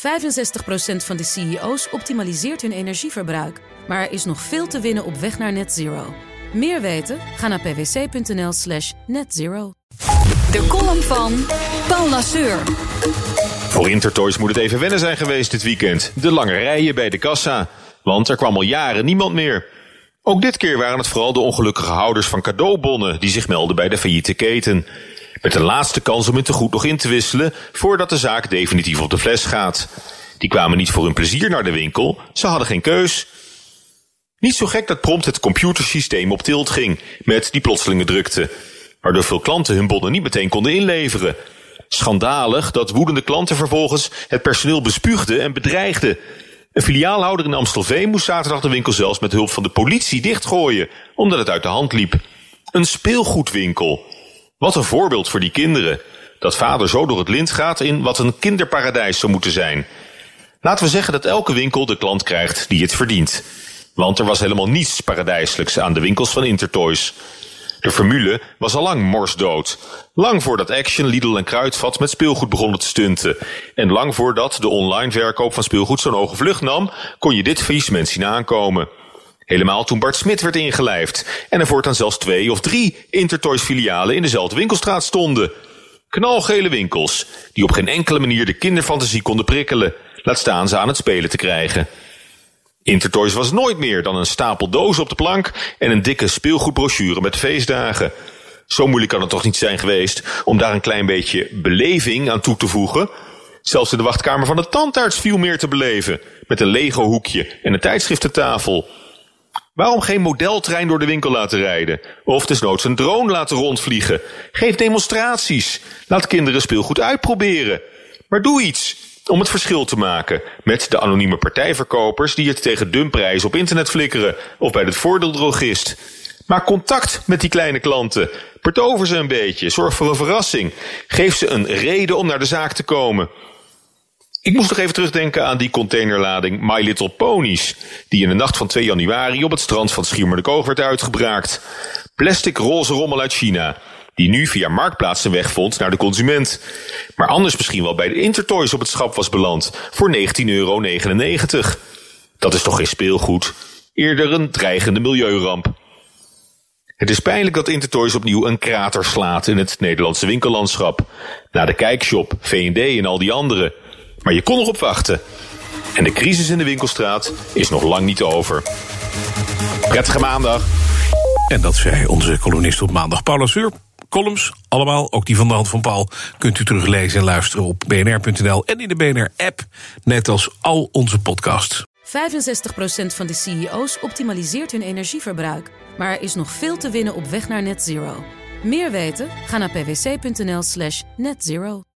65% van de CEO's optimaliseert hun energieverbruik. Maar er is nog veel te winnen op weg naar net zero. Meer weten? Ga naar pwc.nl slash netzero. De column van Paul Lasseur. Voor Intertoys moet het even wennen zijn geweest dit weekend. De lange rijen bij de kassa. Want er kwam al jaren niemand meer. Ook dit keer waren het vooral de ongelukkige houders van cadeaubonnen die zich melden bij de failliete keten. Met de laatste kans om hun tegoed nog in te wisselen voordat de zaak definitief op de fles gaat. Die kwamen niet voor hun plezier naar de winkel, ze hadden geen keus. Niet zo gek dat prompt het computersysteem op tilt ging met die plotselinge drukte, waardoor veel klanten hun bonnen niet meteen konden inleveren. Schandalig dat woedende klanten vervolgens het personeel bespuugden en bedreigden. Een filiaalhouder in Amstelveen moest zaterdag de winkel zelfs met hulp van de politie dichtgooien, omdat het uit de hand liep. Een speelgoedwinkel. Wat een voorbeeld voor die kinderen. Dat vader zo door het lint gaat in wat een kinderparadijs zou moeten zijn. Laten we zeggen dat elke winkel de klant krijgt die het verdient. Want er was helemaal niets paradijselijks aan de winkels van Intertoys. De formule was al lang morsdood. Lang voordat Action, Lidl en Kruidvat met speelgoed begonnen te stunten. En lang voordat de online verkoop van speelgoed zo'n hoge vlucht nam, kon je dit faillissement zien aankomen. Helemaal toen Bart Smit werd ingelijfd en er voortaan zelfs twee of drie Intertoys filialen in dezelfde winkelstraat stonden. Knalgele winkels, die op geen enkele manier de kinderfantasie konden prikkelen, laat staan ze aan het spelen te krijgen. Intertoys was nooit meer dan een stapel dozen op de plank en een dikke speelgoedbrochure met feestdagen. Zo moeilijk kan het toch niet zijn geweest om daar een klein beetje beleving aan toe te voegen. Zelfs in de wachtkamer van de tandarts viel meer te beleven, met een Lego hoekje en een tijdschriftentafel. Waarom geen modeltrein door de winkel laten rijden? Of desnoods een drone laten rondvliegen? Geef demonstraties. Laat kinderen speelgoed uitproberen. Maar doe iets om het verschil te maken met de anonieme partijverkopers die het tegen dumpprijs op internet flikkeren of bij het voordeeldrogist. Maak contact met die kleine klanten. Pertover ze een beetje. Zorg voor een verrassing. Geef ze een reden om naar de zaak te komen. Ik moest nog even terugdenken aan die containerlading My Little Ponies, die in de nacht van 2 januari op het strand van Schiermonnikoog werd uitgebraakt. Plastic roze rommel uit China, die nu via Marktplaats zijn weg vond naar de consument. Maar anders misschien wel bij de Intertoys op het schap was beland voor 19,99 euro. Dat is toch geen speelgoed? Eerder een dreigende milieuramp. Het is pijnlijk dat Intertoys opnieuw een krater slaat in het Nederlandse winkellandschap. Na de Kijkshop, V&D en al die andere. Maar je kon nog op wachten. En de crisis in de winkelstraat is nog lang niet over. Prettige maandag. En dat zei onze kolonist op maandag, Paula Sur. Columns, allemaal, ook die van de hand van Paul, kunt u teruglezen en luisteren op bnr.nl en in de BNR-app, net als al onze podcasts. 65% van de CEO's optimaliseert hun energieverbruik. Maar er is nog veel te winnen op weg naar net zero. Meer weten? Ga naar pwc.nl slash netzero.